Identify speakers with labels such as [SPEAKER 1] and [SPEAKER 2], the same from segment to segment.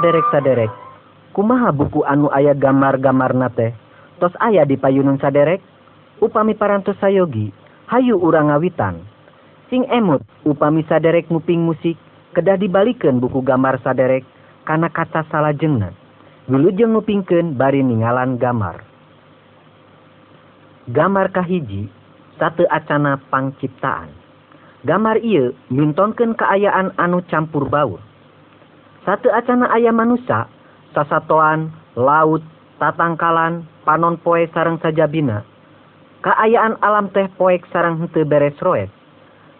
[SPEAKER 1] saderek saderek. Kumaha buku anu aya gambar-gamar nate? Tos aya di payunun saderek? Upami parantos sayogi hayu urang ngawitan. Sing emut upami saderek nguping musik kedah dibalikan buku gambar saderek karena kaca salah jengna. Wilujeng ngupingken bari ningalan gambar gambar kahiji satu acana pangciptaan. Gambar ieu mintonken keayaan anu campur baur. satu acana ayam manusia sasatoan laut tatangkalan panon poe sarang sajabina keayaan alam teh poek sarang hente beres roes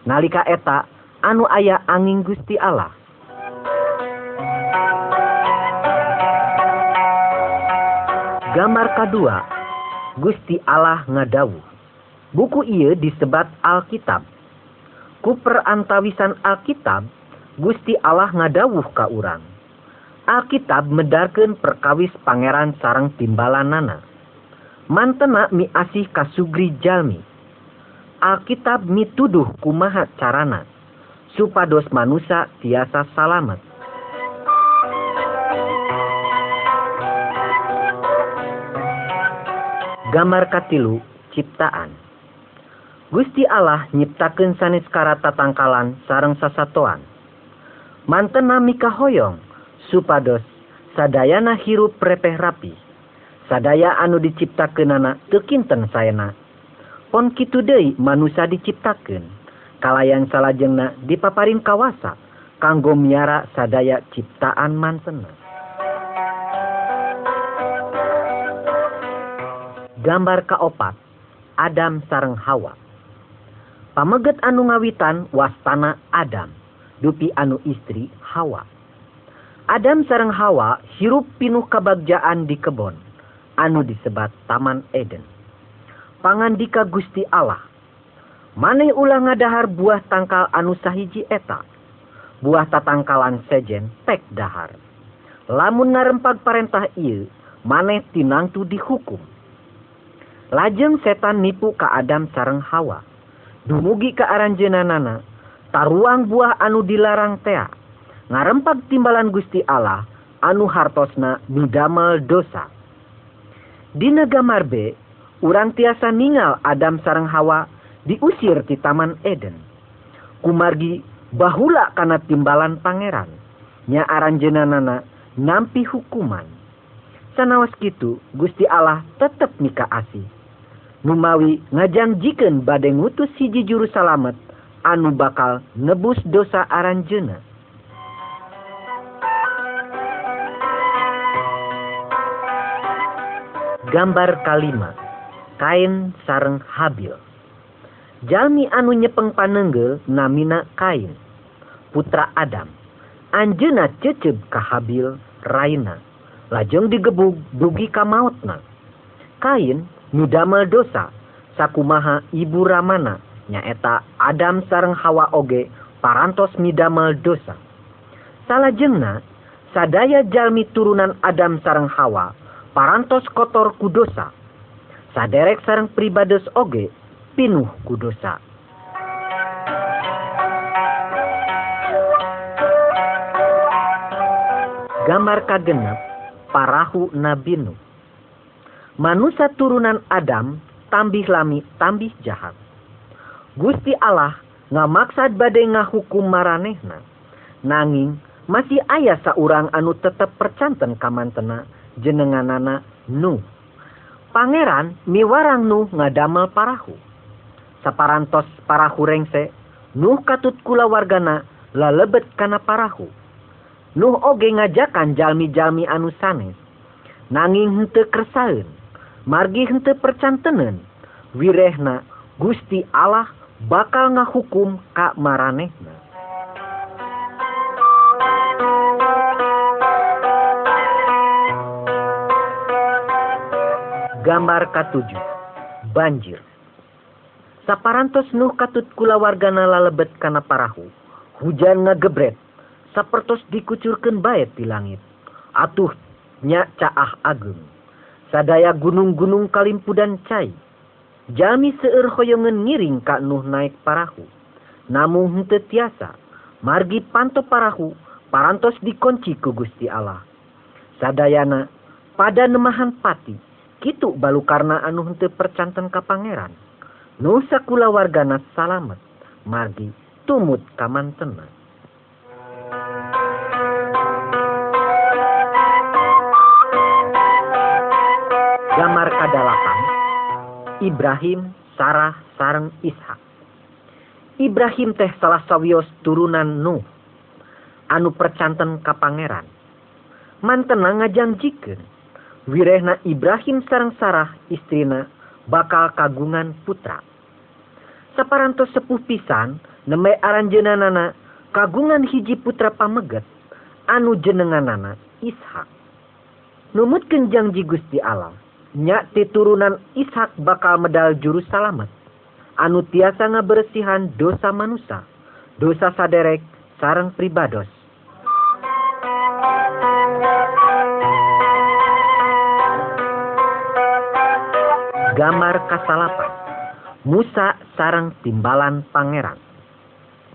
[SPEAKER 1] nalika eta anu aya angin Gusti Allah. Gambar kedua Gusti Allah ngadawu buku ia disebat Alkitab. Kuper antawisan Alkitab Gusti Allah ngadawuh ka urang. Alkitab medarkeun perkawis pangeran sarang timbalan nana. Mantena mi asih kasugri jalmi. Alkitab mituduh kumaha carana supados manusia tiasa salamet. Gambar katilu ciptaan. Gusti Allah nyiptakeun sanes karata tangkalan sareng sasatoan manten nami kahoyong supados sadayana hirup prepeh rapi. Sadaya anu diciptakeunana teu kinten saena. Pon kitu deui manusia diciptakeun. Kalayan salajengna dipaparin kawasa kanggo miara sadaya ciptaan mansena gambar kaopat Adam sareng Hawa. Pameget anu ngawitan wastana Adam. dupi anu istri Hawa. Adam sarang Hawa hirup pinuh kabagjaan di kebon. Anu disebat Taman Eden. Pangandika Gusti Allah. Maneh ulah ngadahar buah tangkal anu sahiji eta. Buah tatangkalan sejen pek dahar. Lamun narempag parentah ieu maneh tinangtu dihukum. Lajeng setan nipu ka Adam sarang Hawa. Dumugi ka aranjenanana taruang buah anu dilarang tea. Ngarempag timbalan Gusti Allah anu hartosna nudamel dosa. Dina gamarbe urang tiasa ningal Adam sarang Hawa diusir di Taman Eden. Kumargi bahula kana timbalan pangeran. Nya aranjenanana nampi hukuman. Sanawas kitu Gusti Allah tetap nikah asih. Numawi ngajang jiken badai ngutus siji juru salamet anu bakal nebus dosa aranjena gambar kalima kain sareng habil. Jami anu nyepeng panenggel namina kain. Putra Adam Anjena cecep ka Habil Raina. Lajeng digebug dugi ka mautna. Kain nudamel dosa sakumaha ibu Ramana. Nyaeta Adam sareng Hawa oge parantos midamel dosa. Salajengna sadaya jalmi turunan Adam sareng Hawa parantos kotor ku dosa. Saderek sareng pribados oge pinuh ku dosa. Gambar kagenep parahu Nabi Nuh manusia turunan Adam tambih lami tambih jahat Gusti Allah ngamaksad badai ngahukum maranehna. Nanging masih ayah saurang anu tetap percanten kamantena jenenganana nu. Pangeran miwarang nu ngadamel parahu. Saparantos parahu rengse Nuh katut kula wargana lalebet kana parahu. Nuh oge ngajakan jalmi-jalmi anu sanes nanging henteu kersaeun margi henteu percantenen. Wirehna Gusti Allah bakal ngahukum ka maranehna gambar katujuh banjir. Saparantos nuh katut kula wargana lalebet kana parahu. Hujan ngagebret. Sapertos dikucurkan baet di langit. Atuh nya caah agung sadaya gunung-gunung kalimpudan cai Jami seueur hoyongan ngiring ka Nuh naik parahu. Namun henteu tiasa, margi panto parahu, parantos dikunci ku Gusti Allah. Sadayana, pada nemahan pati, kitu balu karena anu henteu percanten ka pangeran. nu sakula wargana salamet, margi tumut kamantenan. Ibrahim Sarah sareng Ishak. Ibrahim teh salah sawios turunan Nuh anu percanten ka Pangeran. Mantena ngajanjikeun wirehna Ibrahim sareng Sarah istrina bakal kagungan putra. Saparantos sepuh pisan nembe aranjeunanana kagungan hiji putra pameget anu jenenganana Ishak. Numutkeun janji Gusti Allah nya ti turunan Ishak bakal medal juru salamet anu tiasa ngabersihan dosa manusia dosa saderek sarang pribados. Gambar kasalapan Musa sarang timbalan pangeran.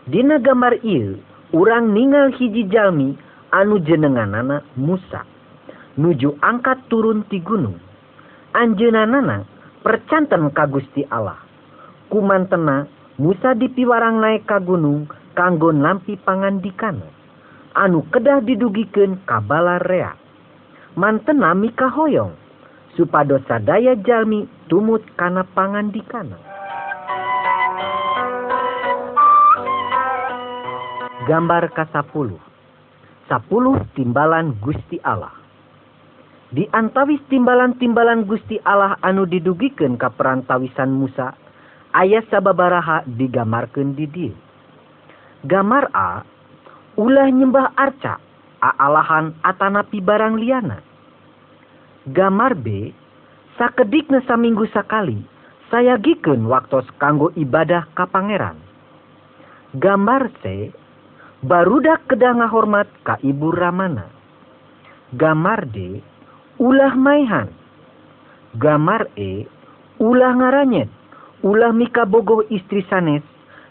[SPEAKER 1] Dina gambar il urang ningal hiji jalmi anu jenenganana Musa. Nuju angkat turun ti gunung. Anjeunanana percanten ka Gusti Allah. Kumantena Musa dipiwarang naik ka gunung kanggo nampi pangandikana anu kedah didugikeun ka bala rea mantena mika hoyong supados sadaya jalmi tumut kana pangandikana gambar kasapuluh sapuluh timbalan Gusti Allah di antawis timbalan-timbalan Gusti Allah anu didugiken ka perantawisan Musa ayah sababaraha digamarkan di dia. Gamar a ulah nyembah arca aalahan atanapi barang liana gamar B sakedikna saminggu sakali saya giken waktu kanggo ibadah ka pangeran. Gambar C barudak kedanga hormat ka ibu Ramana. Gamar D ulah maihan. Gambar E ulah ngaranyet ulah mika bogoh istri sanes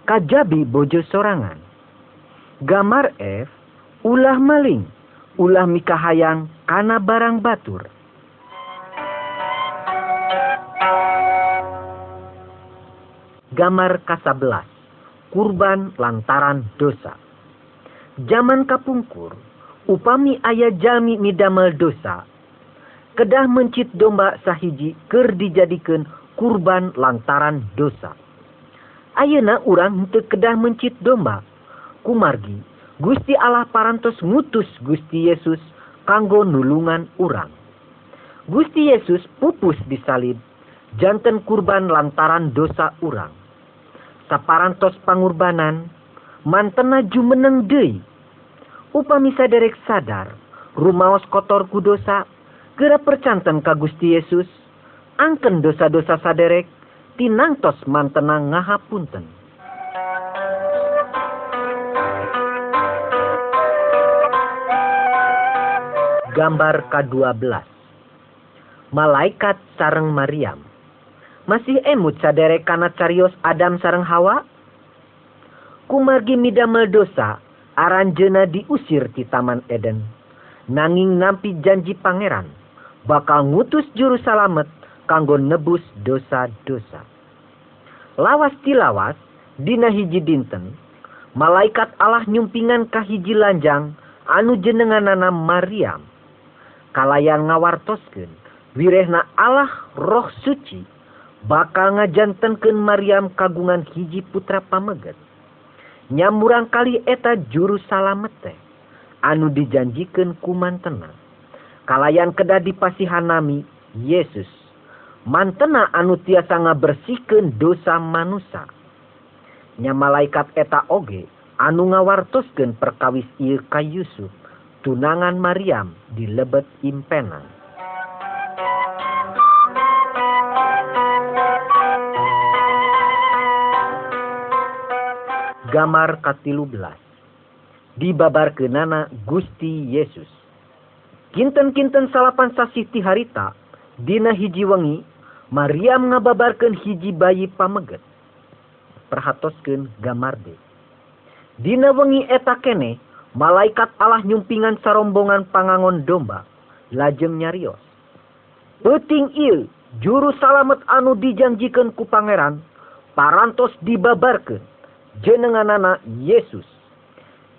[SPEAKER 1] kajabi bojo sorangan. Gambar F ulah maling ulah mika hayang kana barang batur. Gambar kasabelas kurban lantaran dosa. Zaman kapungkur upami ayah jalmi midamel dosa kedah mencit domba sahiji ker dijadikan kurban lantaran dosa. Ayeuna urang henteu kedah mencit domba. Kumargi Gusti Allah parantos ngutus Gusti Yesus kanggo nulungan urang. Gusti Yesus pupus disalib janten kurban lantaran dosa urang. Saparantos pangurbanan mantena jumeneng deui. Upami saderek sadar rumaos kotor ku gera percanten ka Gusti Yesus. Angken dosa-dosa saderek tinangtos mantena ngahapunten. Gambar ke-12 malaikat sareng Maryam masih emut sadere kana carios Adam sareng Hawa? Kumargi midamel dosa, aranjena diusir di Taman Eden. Nanging nampi janji pangeran, bakal ngutus juru salamet kanggo nebus dosa-dosa. Lawas tilawas dina hiji dinten, malaikat Allah nyumpingan ka hiji lanjang anu jenenganana Maryam. Kalayan ngawartoskeun wirehna Allah Roh Suci bakal ngajantenkeun Maryam kagungan hiji putra pameget. Nyamurang kali eta juru salamet teh anu dijanjikeun ku tenang. Kalayan kedah dipasihanami Yesus. Mantena anu tiasa ngabersihkeun dosa manusia nya malaikat eta oge anu ngawartoskeun perkawis ieu ka Yusuf tunangan Maryam di lebet impenan. Gambar katilu belas dibabarkeunana Gusti Yesus kinten-kinten salapan sasi ti harita Dina hiji wengi Maria ngababarkan hiji bayi pameget gambar gamarde. Dina wengi eta kene malaikat Allah nyumpingan sarombongan pangangon domba lajeng nyarios. Peting il juru salamet anu dijanjikan ku pangeran parantos dibabarkan jenenganana Yesus.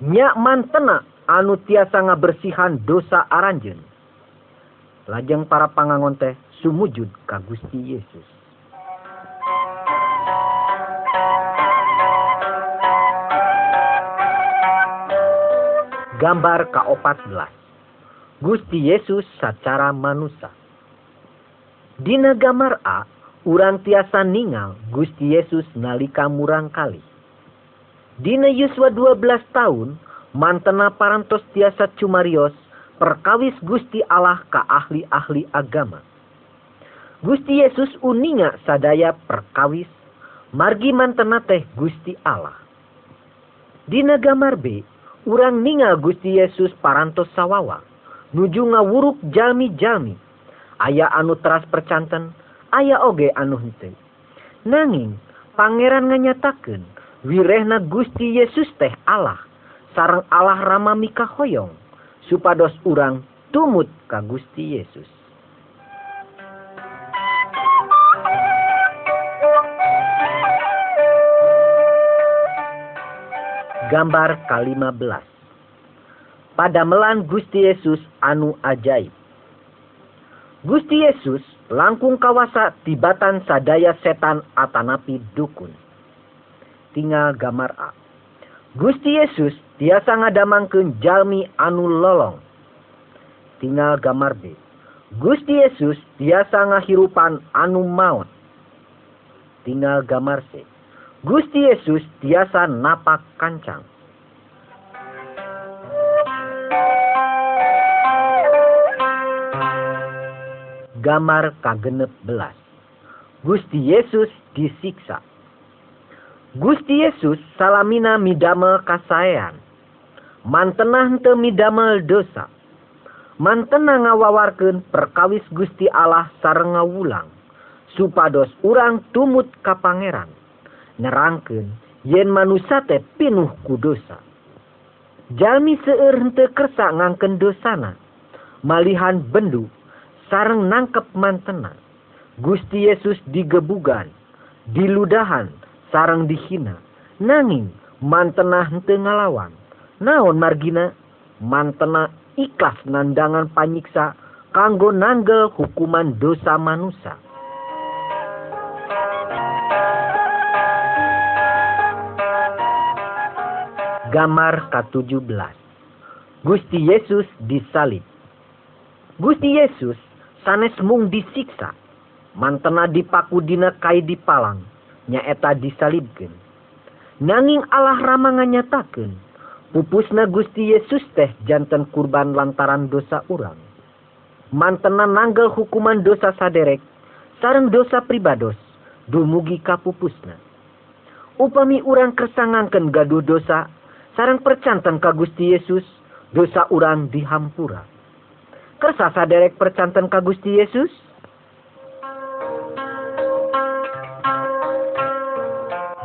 [SPEAKER 1] Nyak mantena anu tiasa ngabersihan dosa aranjen. Lajeng para pangangon teh sumujud ka Gusti Yesus. Gambar ka-14 Gusti Yesus secara manusia. Dina gambar A, urang tiasa ningal Gusti Yesus nalika murang kali. Dina Yuswa 12 tahun, mantena parantos tiasa cumarios perkawis Gusti Allah ka ahli-ahli agama. Gusti Yesus uninga sadaya perkawis margi mantena teh Gusti Allah. Dina gambar B urang ninga Gusti Yesus parantos sawawa nuju ngawuruk jami-jami. Aya anu teras percanten aya oge anu henteu. Nanging pangeran nganyatakeun wirehna Gusti Yesus teh Allah. Sarang Allah Rama Mika hoyong, supados urang tumut ka Gusti Yesus. Gambar ke-15 Pada melan Gusti Yesus anu ajaib. Gusti Yesus langkung kawasa tibatan sadaya setan atanapi dukun. Tinggal gambar A. Gusti Yesus tiasa ngadamangkeun jalmi anu lolong. Tinggal gambar B. Gusti Yesus tiasa ngahirupan anu maut. Tinggal gambar C. Gusti Yesus tiasa napak kancang. Gambar kagenep belas. Gusti Yesus disiksa. Gusti Yesus salamina midamel kasayan. mantenang temidamel dosa. Mantena ngawawarkeun perkawis Gusti Allah sareng ngawulang supados urang tumut ka Pangeran nerangkeun yen manusate pinuh ku dosa. Jami seueur henteu kersa ngangken dosana malihan bendu sareng nangkep mantena Gusti Yesus digebugan diludahan sarang dihina nanging mantena henteu ngalawan. Naon margina? Mantena ikhlas nandangan panyiksa kanggo nanggel hukuman dosa manusia. Gambar ke-17 Gusti Yesus disalib Gusti Yesus sanes mung disiksa mantena dipaku dina kai dipalang nyaeta disalibkeun nanging Allah rama nganyatakeun pupusna Gusti Yesus teh janten kurban lantaran dosa urang. Mantena nanggel hukuman dosa saderek sareng dosa pribados dumugi kapupusna upami urang kersangangkeun gaduh dosa sarang percantan ka Gusti Yesus dosa urang dihampura. Kersa saderek percantan ka Gusti Yesus?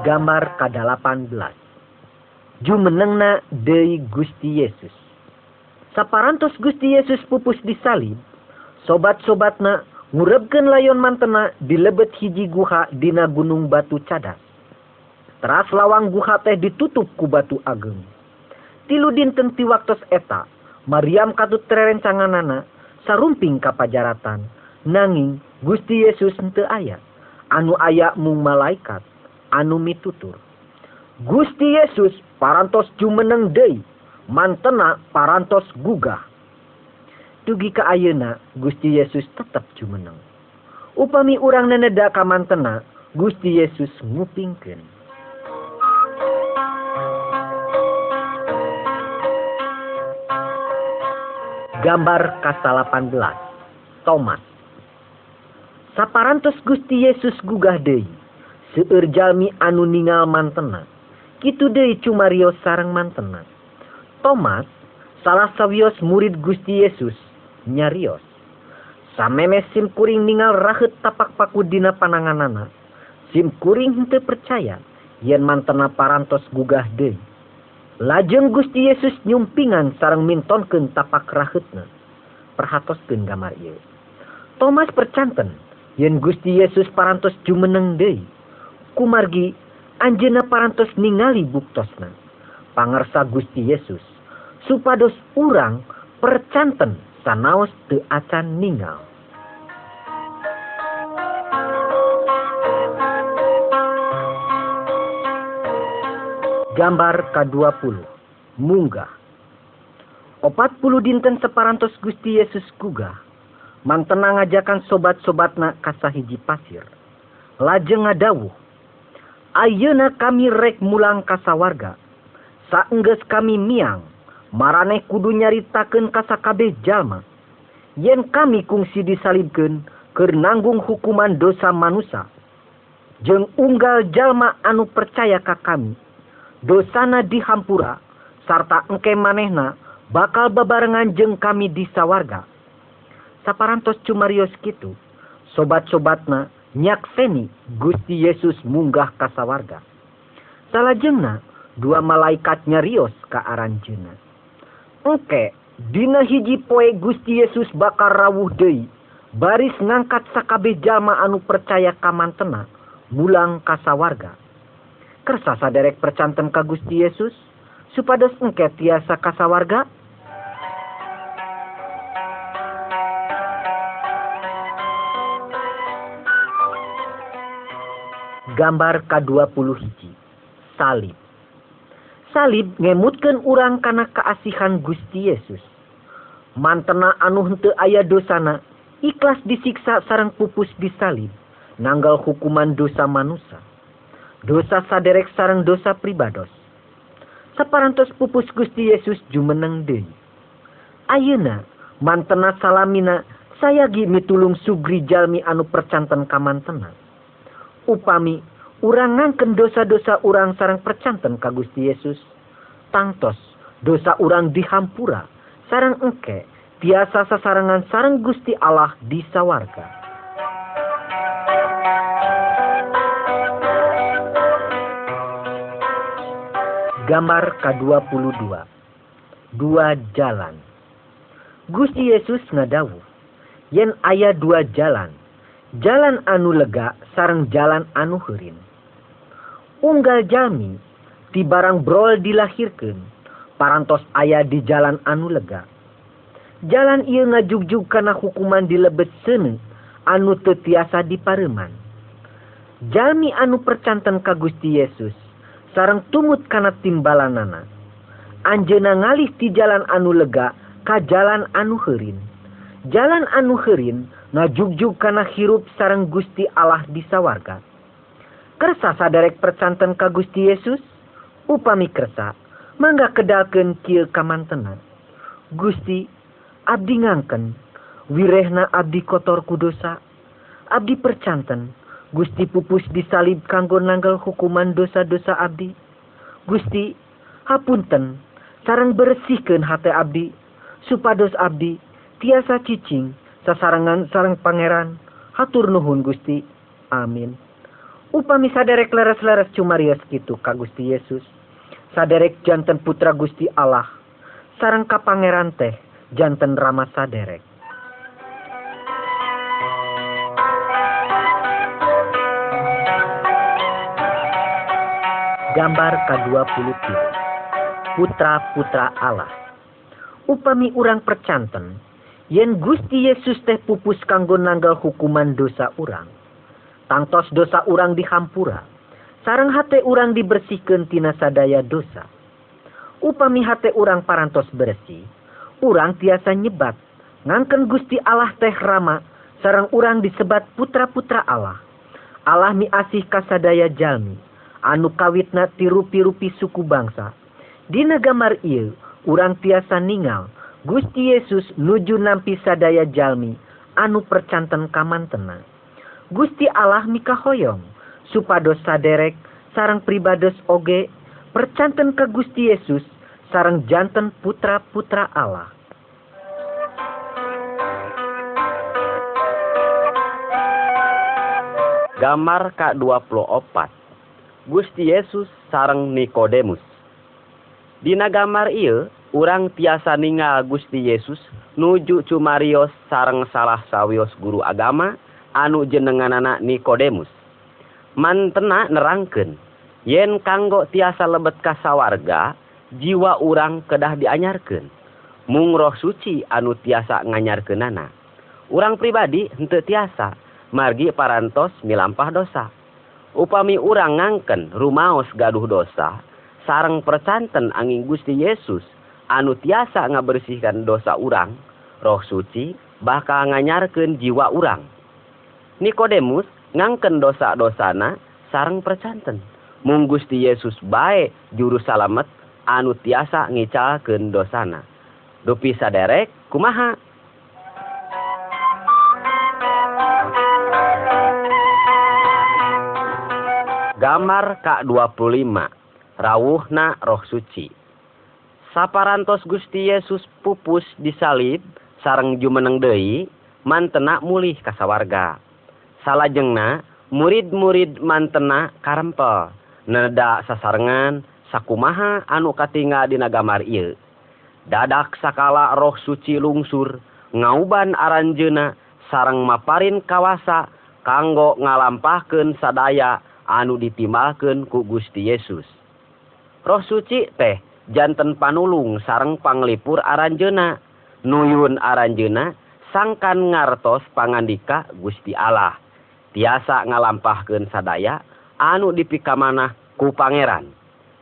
[SPEAKER 1] Gambar ka-18 jumenengna deui Gusti Yesus. Saparantos Gusti Yesus pupus disalib, sobat-sobatna ngurebkeun layon mantena di lebet hiji guha dina gunung batu cadas. Teras lawang guha teh ditutup ku batu ageng. Tilu dinten ti waktos eta, Maryam katut tererencanganana sarumping kapajaratan, nanging Gusti Yesus henteu aya, anu aya mung malaikat, anu mitutur. Gusti Yesus parantos jumeneng deui mantena parantos gugah. Dugi ka ayeuna Gusti Yesus tetep jumeneng. Upami urang neneda ka mantena Gusti Yesus ngupingkeun. Gambar ka-18 Thomas. Saparantos Gusti Yesus gugah deui seueur jalmi anu ningal mantena kitu deui cumario sareng mantena Thomas salah sawios murid Gusti Yesus nyarios sameme sim kuring ningal raheut tapak paku dina pananganana sim kuring henteu percaya yen mantena parantos gugah deui Lajeng Gusti Yesus nyumpingan sarang mintonkeun tapak raheutna. perhatoskeun gambar ieu. Thomas percanten yen Gusti Yesus parantos jumeneng deui. Kumargi anjeunna parantos ningali buktosna. Pangarsa Gusti Yesus supados urang percanten sanaos teu acan ningal. Gambar K20 Munggah Opat puluh dinten separantos Gusti Yesus gugah. Mantena ngajakan sobat-sobatna kasahiji pasir. Lajeng ngadawuh. Ayeuna kami rek mulang kasawarga saenggeus kami miang marane kudu nyaritaken kasakabe jalma yen kami kungsi disalibkeun keur nanggung hukuman dosa manusa. Jeng unggal jalma anu percaya ka kami dosana dihampura sarta engke manehna bakal bebarengan jeng kami di sawarga. Saparantos cumarios kitu sobat-sobatna nyakseni Gusti Yesus munggah ka sawarga. Salajengna dua malaikat nyarios ka aranjeuna. Engke dina hiji poe Gusti Yesus bakal rawuh deui baris ngangkat sakabeh jalma anu percaya ka mantena mulang ka sawarga. Kersa saderek percanten ka Gusti Yesus supados engke tiasa kasawarga gambar K20 hiji. Salib. Salib ngemutkeun urang kana keasihan Gusti Yesus. Mantena anu henteu aya dosana ikhlas disiksa sarang pupus disalib nanggal hukuman dosa manusia dosa saderek sarang dosa pribados. Saparantos pupus Gusti Yesus jumeneng deui. Ayeuna mantena salamina sayagi mitulung sugri jalmi anu percanten kamantena upami urang ngangken dosa-dosa urang sarang percanten ka Gusti Yesus. Tangtos dosa urang dihampura sarang engke biasa sasarangan sarang Gusti Allah di sawarga. Gambar K22 Dua jalan. Gusti Yesus ngadawu Yen aya dua jalan jalan anu lega sarang jalan anu herin. unggal jami ti barang brol dilahirkan parantos ayah di jalan anu lega. Jalan ia ngajugjug karena hukuman dilebet sene anu tetiasa di pareman jami anu percantan ka Gusti Yesus sarang tumut kana timbalanana. Anjena ngalih ti jalan anu lega ka jalan anu herin jalan anu herin ngajugjug kana hirup sarang Gusti Allah di sawarga. kersa sadarek percanten ka Gusti Yesus? Upami kersa mangga kedalken kieu kamantenan. Gusti abdi ngangken wirehna abdi kotor kudosa abdi percanten Gusti pupus disalib kanggo nanggal hukuman dosa-dosa abdi. Gusti hapunten sarang bersihkan hati abdi supados abdi tiasa cicing sasarangan sarang pangeran. Hatur nuhun Gusti. Amin. Upami saderek leres-leres cumarios gitu ka Gusti Yesus. Saderek janten putra Gusti Allah. Sarang ka pangeran teh janten rama saderek. Gambar K20 putra-putra Allah. Upami urang percanten yen Gusti Yesus teh pupus kanggo nanggal hukuman dosa urang tangtos dosa urang dihampura sarang hate urang dibersihkan tina sadaya dosa. Upami hate urang parantos bersih urang tiasa nyebat. Ngangken Gusti Allah teh Rama sarang urang disebat putra-putra Allah. Allah mi asih kasadaya jalmi anu kawitna ti rupi-rupi suku bangsa. Dina gamar il urang tiasa ningal Gusti Yesus nuju nampi sadaya jalmi anu percanten kaman tenang Gusti Allah mika hoyong. Supados saderek sarang pribados oge percanten ke Gusti Yesus sarang janten putra-putra Allah.
[SPEAKER 2] Gambar K24 Gusti Yesus sarang Nikodemus. Dina gambar ieu urang tiasa ningal Gusti Yesus nuju cumarios sareng salah sawios guru agama anu jenenganana Nikodemus mantena nerangken yen kanggo tiasa lebet kasawarga jiwa urang kedah dianyarkeun. mung roh suci anu tiasa nganyarkeunana. urang pribadi henteu tiasa margi parantos milampah dosa upami urang ngangken rumaos gaduh dosa sareng percanten angin Gusti Yesus anu tiasa ngabersihkan dosa urang roh suci bakal nganyarkeun jiwa urang Nikodemus ngangken dosa-dosana sareng percanten. Mung Gusti Yesus bae juru salamet anu tiasa ngicalkeun dosana. Dupi saderek kumaha? Gambar K25 Rawuhna Roh Suci Saparantos Gusti Yesus pupus disalib sareng jumeneng deui mantena mulih kasawarga. salajengna murid-murid mantena karempel. Neda sasarengan sakumaha anu katinga dina gambar ieu. Dadak sakala roh suci lungsur ngauban aranjeuna sareng maparin kawasa kanggo ngalampahkeun sadaya anu ditimbalkeun ku Gusti Yesus. Roh suci teh janten panulung sareng panglipur aranjeuna nuyun aranjeuna sangkan ngartos pangandika Gusti Allah. tiasa ngalampahkeun sadaya anu dipikamanah ku Pangeran.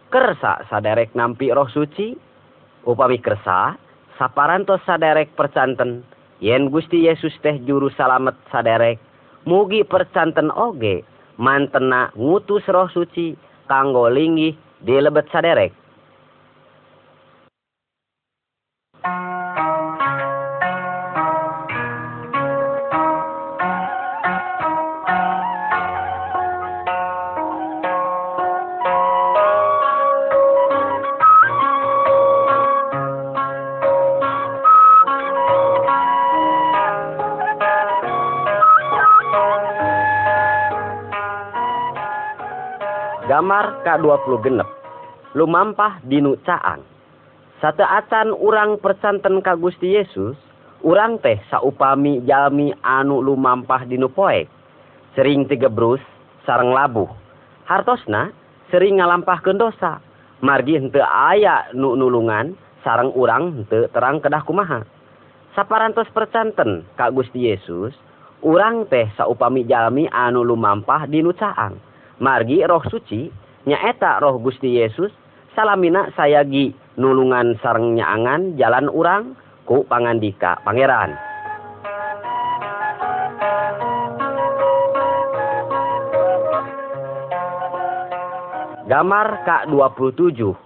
[SPEAKER 2] Kersa saderek nampi roh suci upami kersa saparantos saderek percanten yen Gusti Yesus teh juru salamet saderek mugi percanten oge mantena ngutus roh suci kanggo linggih dilebet saderek. Amar K26 lumampah dinucaan satu acan urang percanten ka Gusti Yesus urang teh saupami jalmi anu lumampah dinu poek. Sering tigebrus sareng sarang labuh. Hartosna sering ngalampah dosa. Margi hente aya nu nulungan sarang urang hente terang kedah kumaha. Saparantos percanten ka Gusti Yesus urang teh saupami jalmi anu lumampah dinucaan margi roh suci nyaeta roh Gusti Yesus salamina sayagi nulungan sareng nyaangan jalan urang ku pangandika pangeran. Gambar K27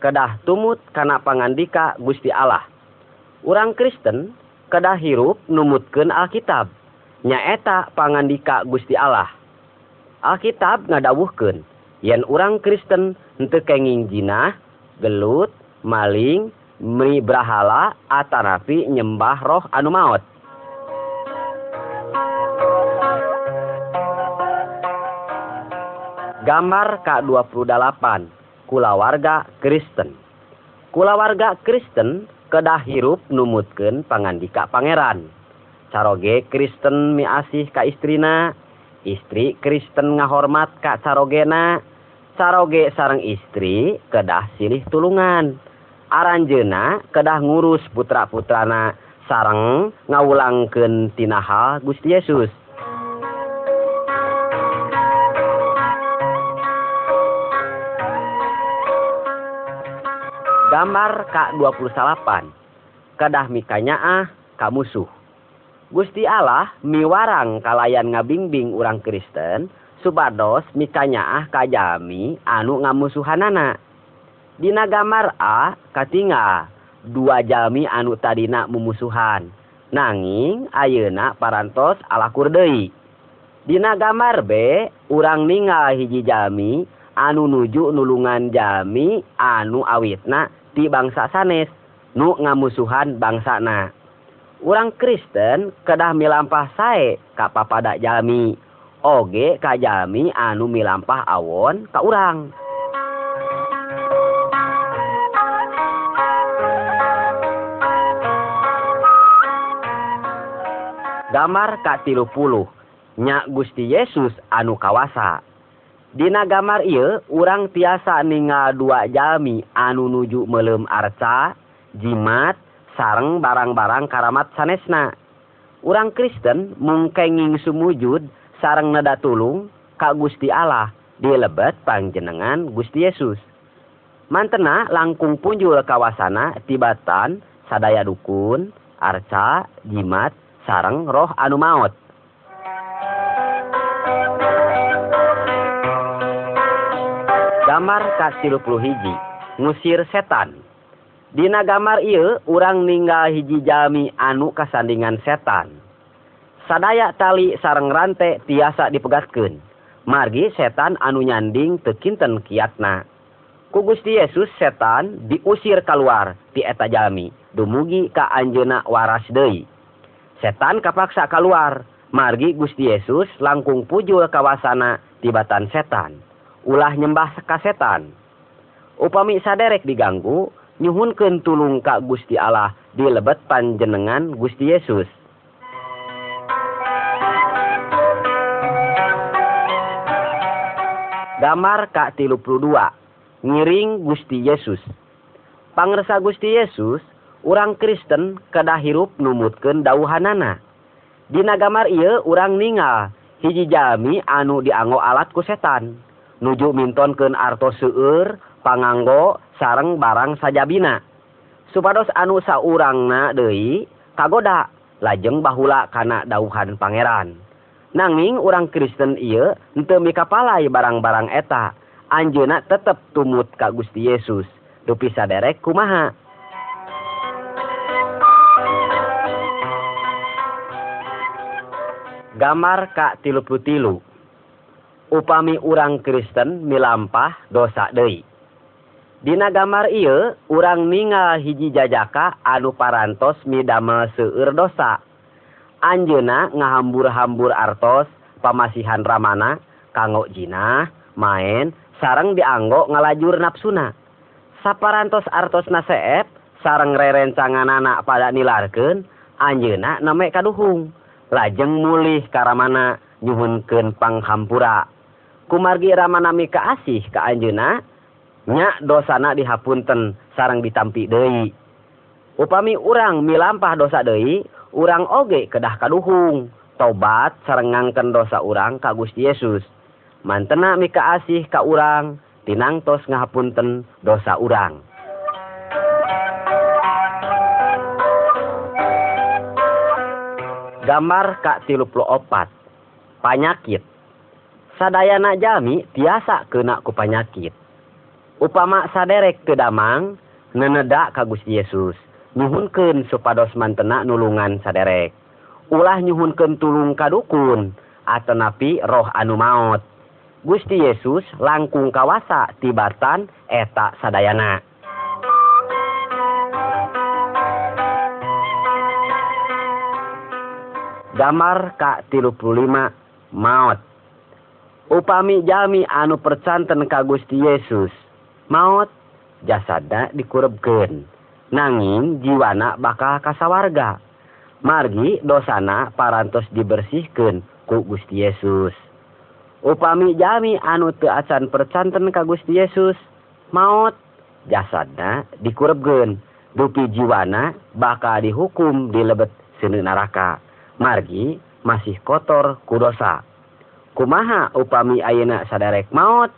[SPEAKER 2] kedah tumut kana pangandika Gusti Allah. Urang Kristen kedah hirup numutkeun Alkitab. Nyaeta pangandika Gusti Allah Alkitab ngadawuhkeun yen urang Kristen henteu kenging jinah, gelut, maling, meni brahala atanapi nyembah roh anu maot. Gambar K28 kulawarga Kristen. Kulawarga Kristen kedah hirup numutkeun pangandika pangeran. Caroge Kristen miasih ka istrina, istri Kristen ngahormat Kak sarogena. Saroge sarang istri kedah silih tulungan. Aranjena kedah ngurus putra-putrana. Sarang ngawulangken tinaha Gusti Yesus. Gambar K28 kedah mikanya ah kamusuh. Gusti Allah miwarang kalayan ngabingbing urang Kristen subados mikanyaah kajami anu ngamusuhanana. Dina gambar a katinga dua jami anu tadina mumusuhan. Nanging ayeuna parantos alakur deui Dina gambar B urang ningal hiji jami anu nuju nulungan jami anu awitna ti bangsa sanes nu ngamusuhan bangsana. urang Kristen kedah milampah sae ka papada Jami oge Ka Jami anu milampah awon ka urang. Gambar Kak tilupuluh nyak Gusti Yesus anu kawasa. Dina gambar ieu urang tiasa ningal dua Jami anu nuju melem arca jimat sareng barang-barang karamat sanesna. Urang Kristen mungkenging sumujud sareng nada tulung ka Gusti Allah di lebet panjenengan Gusti Yesus. Mantena langkung punjul kawasana tibatan sadaya dukun arca jimat sareng roh anu maut gambar ka 30 hiji ngusir setan. Dina gambar ieu urang ninggal hiji jami anu kasandingan setan. Sadaya tali sareng rantai tiasa dipegaskeun. Margi setan anu nyanding tekinten kiatna. Ku Gusti Yesus setan diusir keluar ti eta jami, dumugi ka anjeuna waras deui. Setan kapaksa keluar, margi Gusti Yesus langkung pujul kawasana tibatan setan. Ulah nyembah ka setan. Upami saderek diganggu, nyuhunkeun tulung Ka Gusti Allah di lebet panjenengan Gusti Yesus. Gambar Ka 32. ngiring Gusti Yesus. Pangersa Gusti Yesus urang Kristen kedah hirup numutkeun dauhanana. Dina gambar ieu urang ningal hiji Jami anu dianggo alat ku setan. Nuju mintonkeun artos seueur panganggo sareng barang sajabina. Supados anu saurangna deui kagoda lajeng bahula kana dauhan pangeran. Nanging urang Kristen ieu henteu mikapalai barang-barang eta anjeuna tetep tumut ka Gusti Yesus. Dupi saderek kumaha? Gambar ka tilu tilu upami urang Kristen milampah dosa deui. Dina gambar ieu urang ningal hiji jajaka anu parantos midamel seueur dosa. Anjeuna ngahambur-hambur artos pamasihan Ramana kanggo jinah, main, sareng dianggo ngalajur nafsuna. Saparantos artos naseep sarang rerencanganana pada nilarkeun anjeuna name kaduhung. Lajeng mulih ka Ramana nyuhunkeun panghampura. Kumargi Ramana mika asih ka anjeuna nya dosana dihapunten sarang ditampi Dei upami urang milampah dosa Dei urang oge kedah kaduhung. Tobat serengangken dosa urang kagus Yesus. Mantena mika asih ka urang tinangtos ngahapunten dosa urang. Gambar Kak tiluplo opat panyakit. Sadayana jami tiasa kena ku panyakit. upama saderek teu damang ka Gusti Yesus. Nyuhunkeun supados mantena nulungan saderek. Ulah nyuhunkeun tulung kadukun atanapi roh anu maut Gusti Yesus langkung kawasa tibatan eta sadayana. Gambar Ka tilupulima maut upami Jami anu percanten ka Gusti Yesus. maut jasada dikurubken nanging jiwana bakal kasawarga. Margi dosana parantos dibersihken ku Gusti Yesus. Upami jami anu teacan percanten ka Gusti Yesus. Maut jasada dikurubken dupi jiwana bakal dihukum di lebet seni neraka margi masih kotor kudosa kumaha upami ayeuna sadarek maut?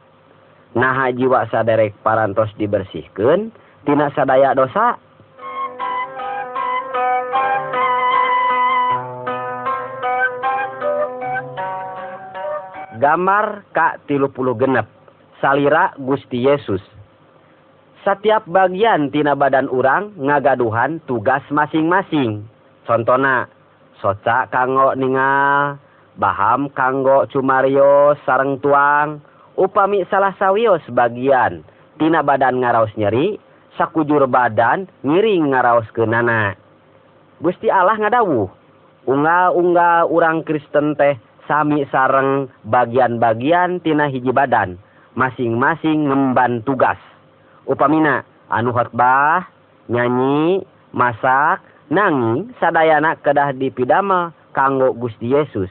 [SPEAKER 2] Naha jiwa saderek parantos dibersihkeun tina sadaya dosa? Gambar ka tilu puluh genep salira Gusti Yesus. Setiap bagian tina badan urang ngagaduhan tugas masing-masing. Contohna soca kanggo ningal baham kanggo cumario sareng tuang upami salah sawios bagian tina badan ngaraos nyeri sakujur badan ngiring ngaraos ke nana. Gusti Allah ngadawuh unga-unga urang Kristen teh sami sareng bagian-bagian tina hiji badan masing-masing ngemban tugas. Upamina anu khotbah nyanyi masak nangi sadayana kedah dipidama kanggo Gusti Yesus.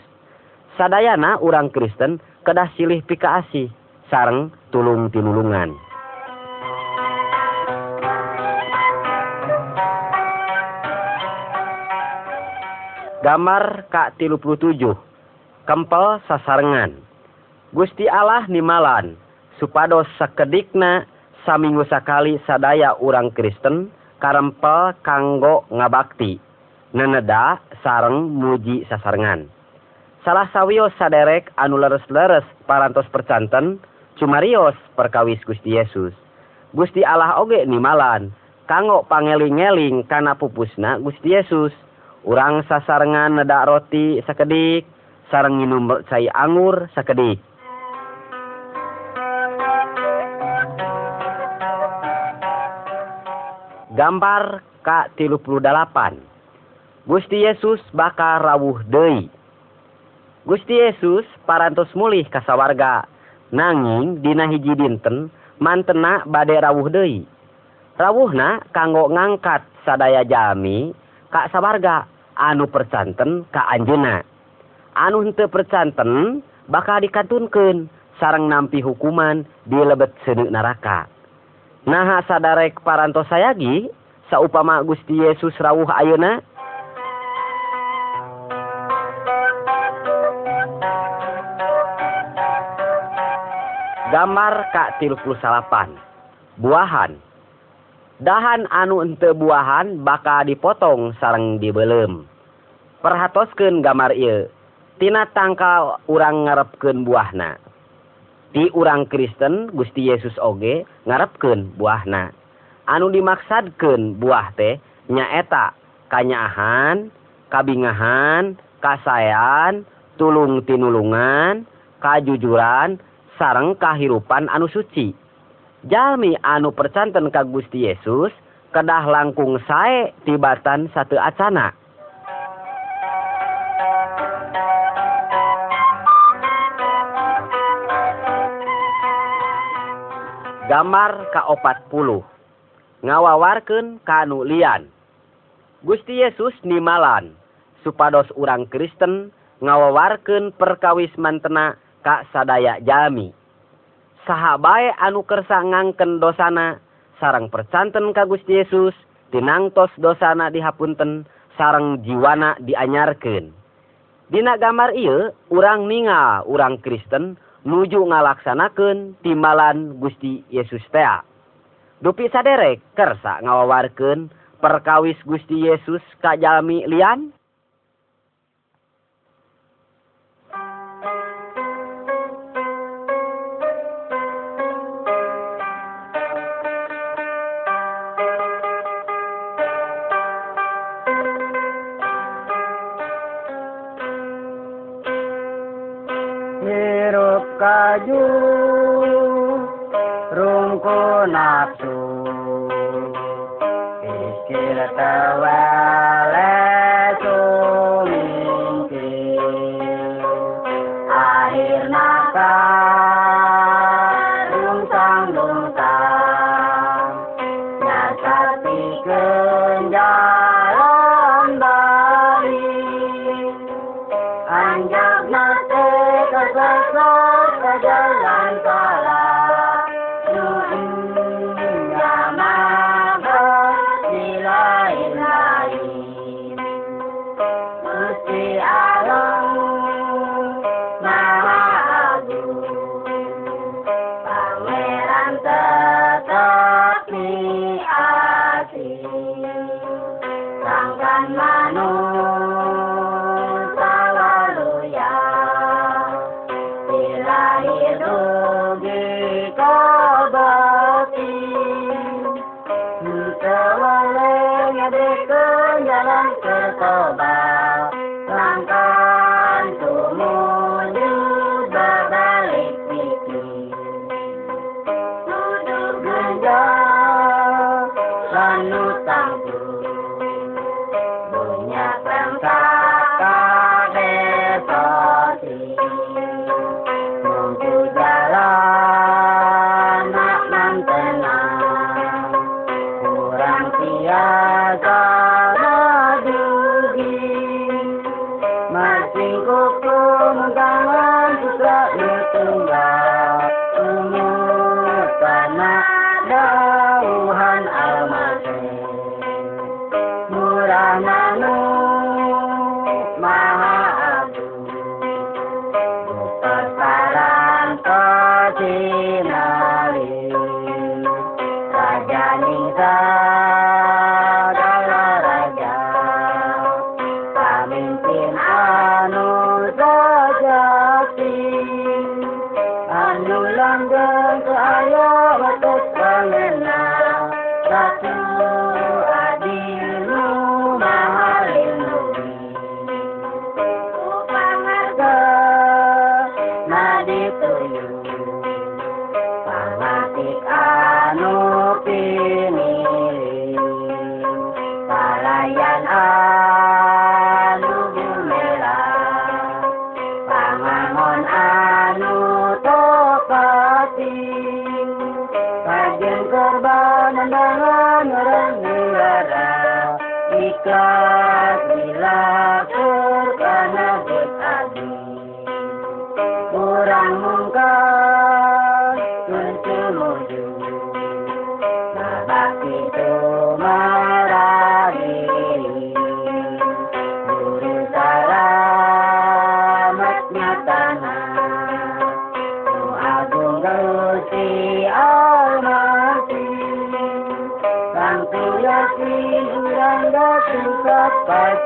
[SPEAKER 2] Sadayana urang Kristen kedah silih pikaasi. Sareng tulung tinulungan. Gambar Kak 37 kempel sasarengan. Gusti Allah nimalan supados sakedikna saminggu sakali sadaya urang Kristen karempel kanggo ngabakti neneda sareng muji sasarengan. Salah sawios saderek anu leres-leres parantos percanten cumarios perkawis Gusti Yesus. Gusti Allah oge nimalan kanggo pangeling-eling kana pupusna Gusti Yesus. Urang sasarengan neda roti sakedik sareng nginum cai anggur sakedik. Gambar K 38 Gusti Yesus bakal rawuh deui. Gusti Yesus parantos mulih kasawarga nanging dina hiji dinten mantena bade rawuh deui. Rawuhna kanggo ngangkat sadaya jami ka sabarga anu percanten ka anjeuna. Anu henteu percanten bakal dikantunkeun sarang nampi hukuman di lebet seuneu neraka. Naha sadarek parantos sayagi saupama Gusti Yesus rawuh ayeuna gambar Kak tiluklu salapan. Buahan. Dahan anu ente buahan bakal dipotong sarang dibelem. Perhatoskeun gambar ieu. Tina tangka urang ngarepken buahna. Di urang Kristen Gusti Yesus oge ngarepken buahna. Anu dimaksadken buah teh nyaeta kanyahan kabingahan kasayan tulung tinulungan kajujuran sareng kahirupan anu suci. Jami anu percanten ka Gusti Yesus kedah langkung sae tibatan satu acana. Gambar ka40 ngawawarken kanulian Gusti Yesus nimalan supados urang Kristen ngawawarken perkawis mantena ka sadaya jami. Sahabae anukersa ngangken dosana sarang percanten ka Gusti Yesus tinangtos dosana dihapunten sarang jiwana dianyarkeun. Dina gambar ieu urang ninga urang Kristen nuju ngalaksanakeun timbalan Gusti Yesus tea. Dupi saderek kersa ngawawarkeun perkawis Gusti Yesus ka jalmi Lian?
[SPEAKER 3] Kaju rungku nafsu. Pikir tewele Ayan. Uh,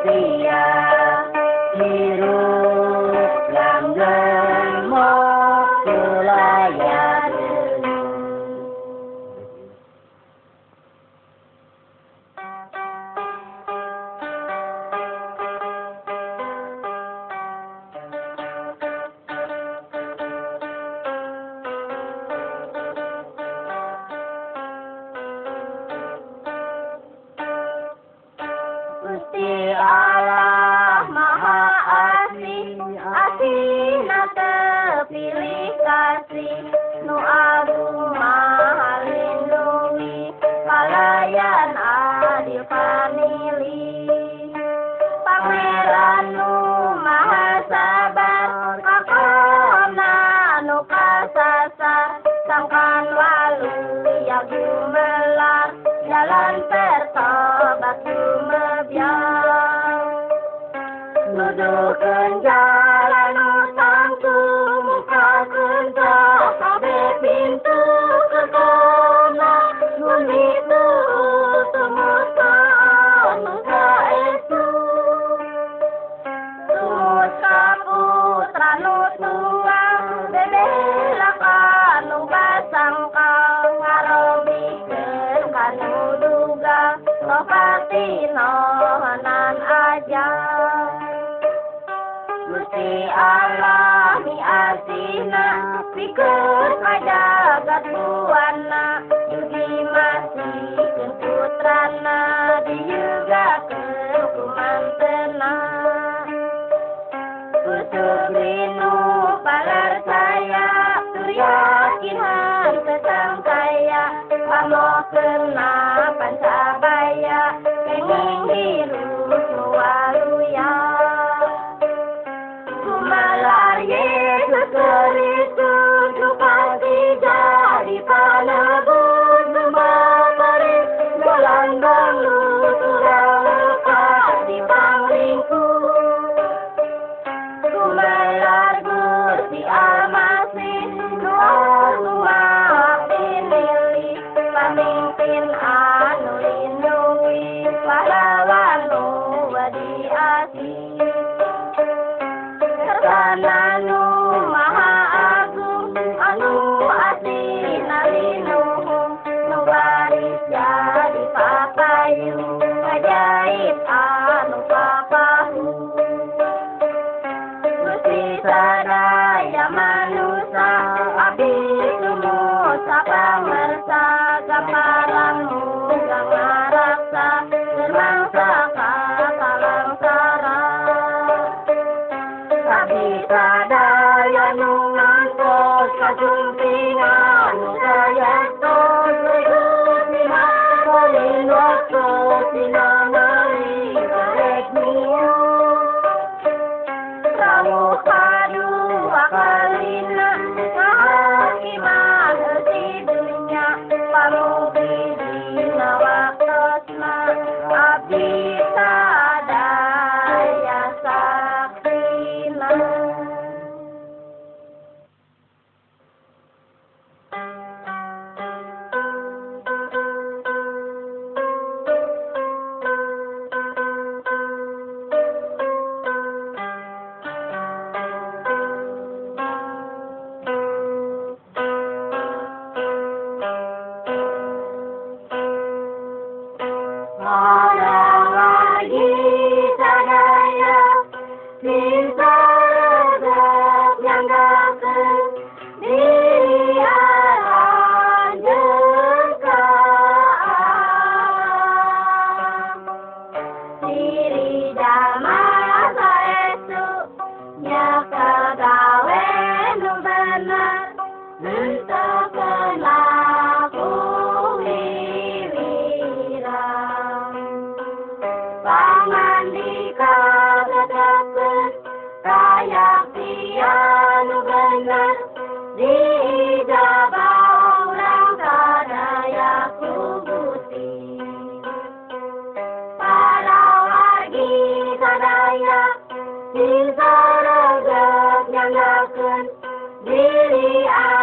[SPEAKER 3] Maria, Hero. Billy, I.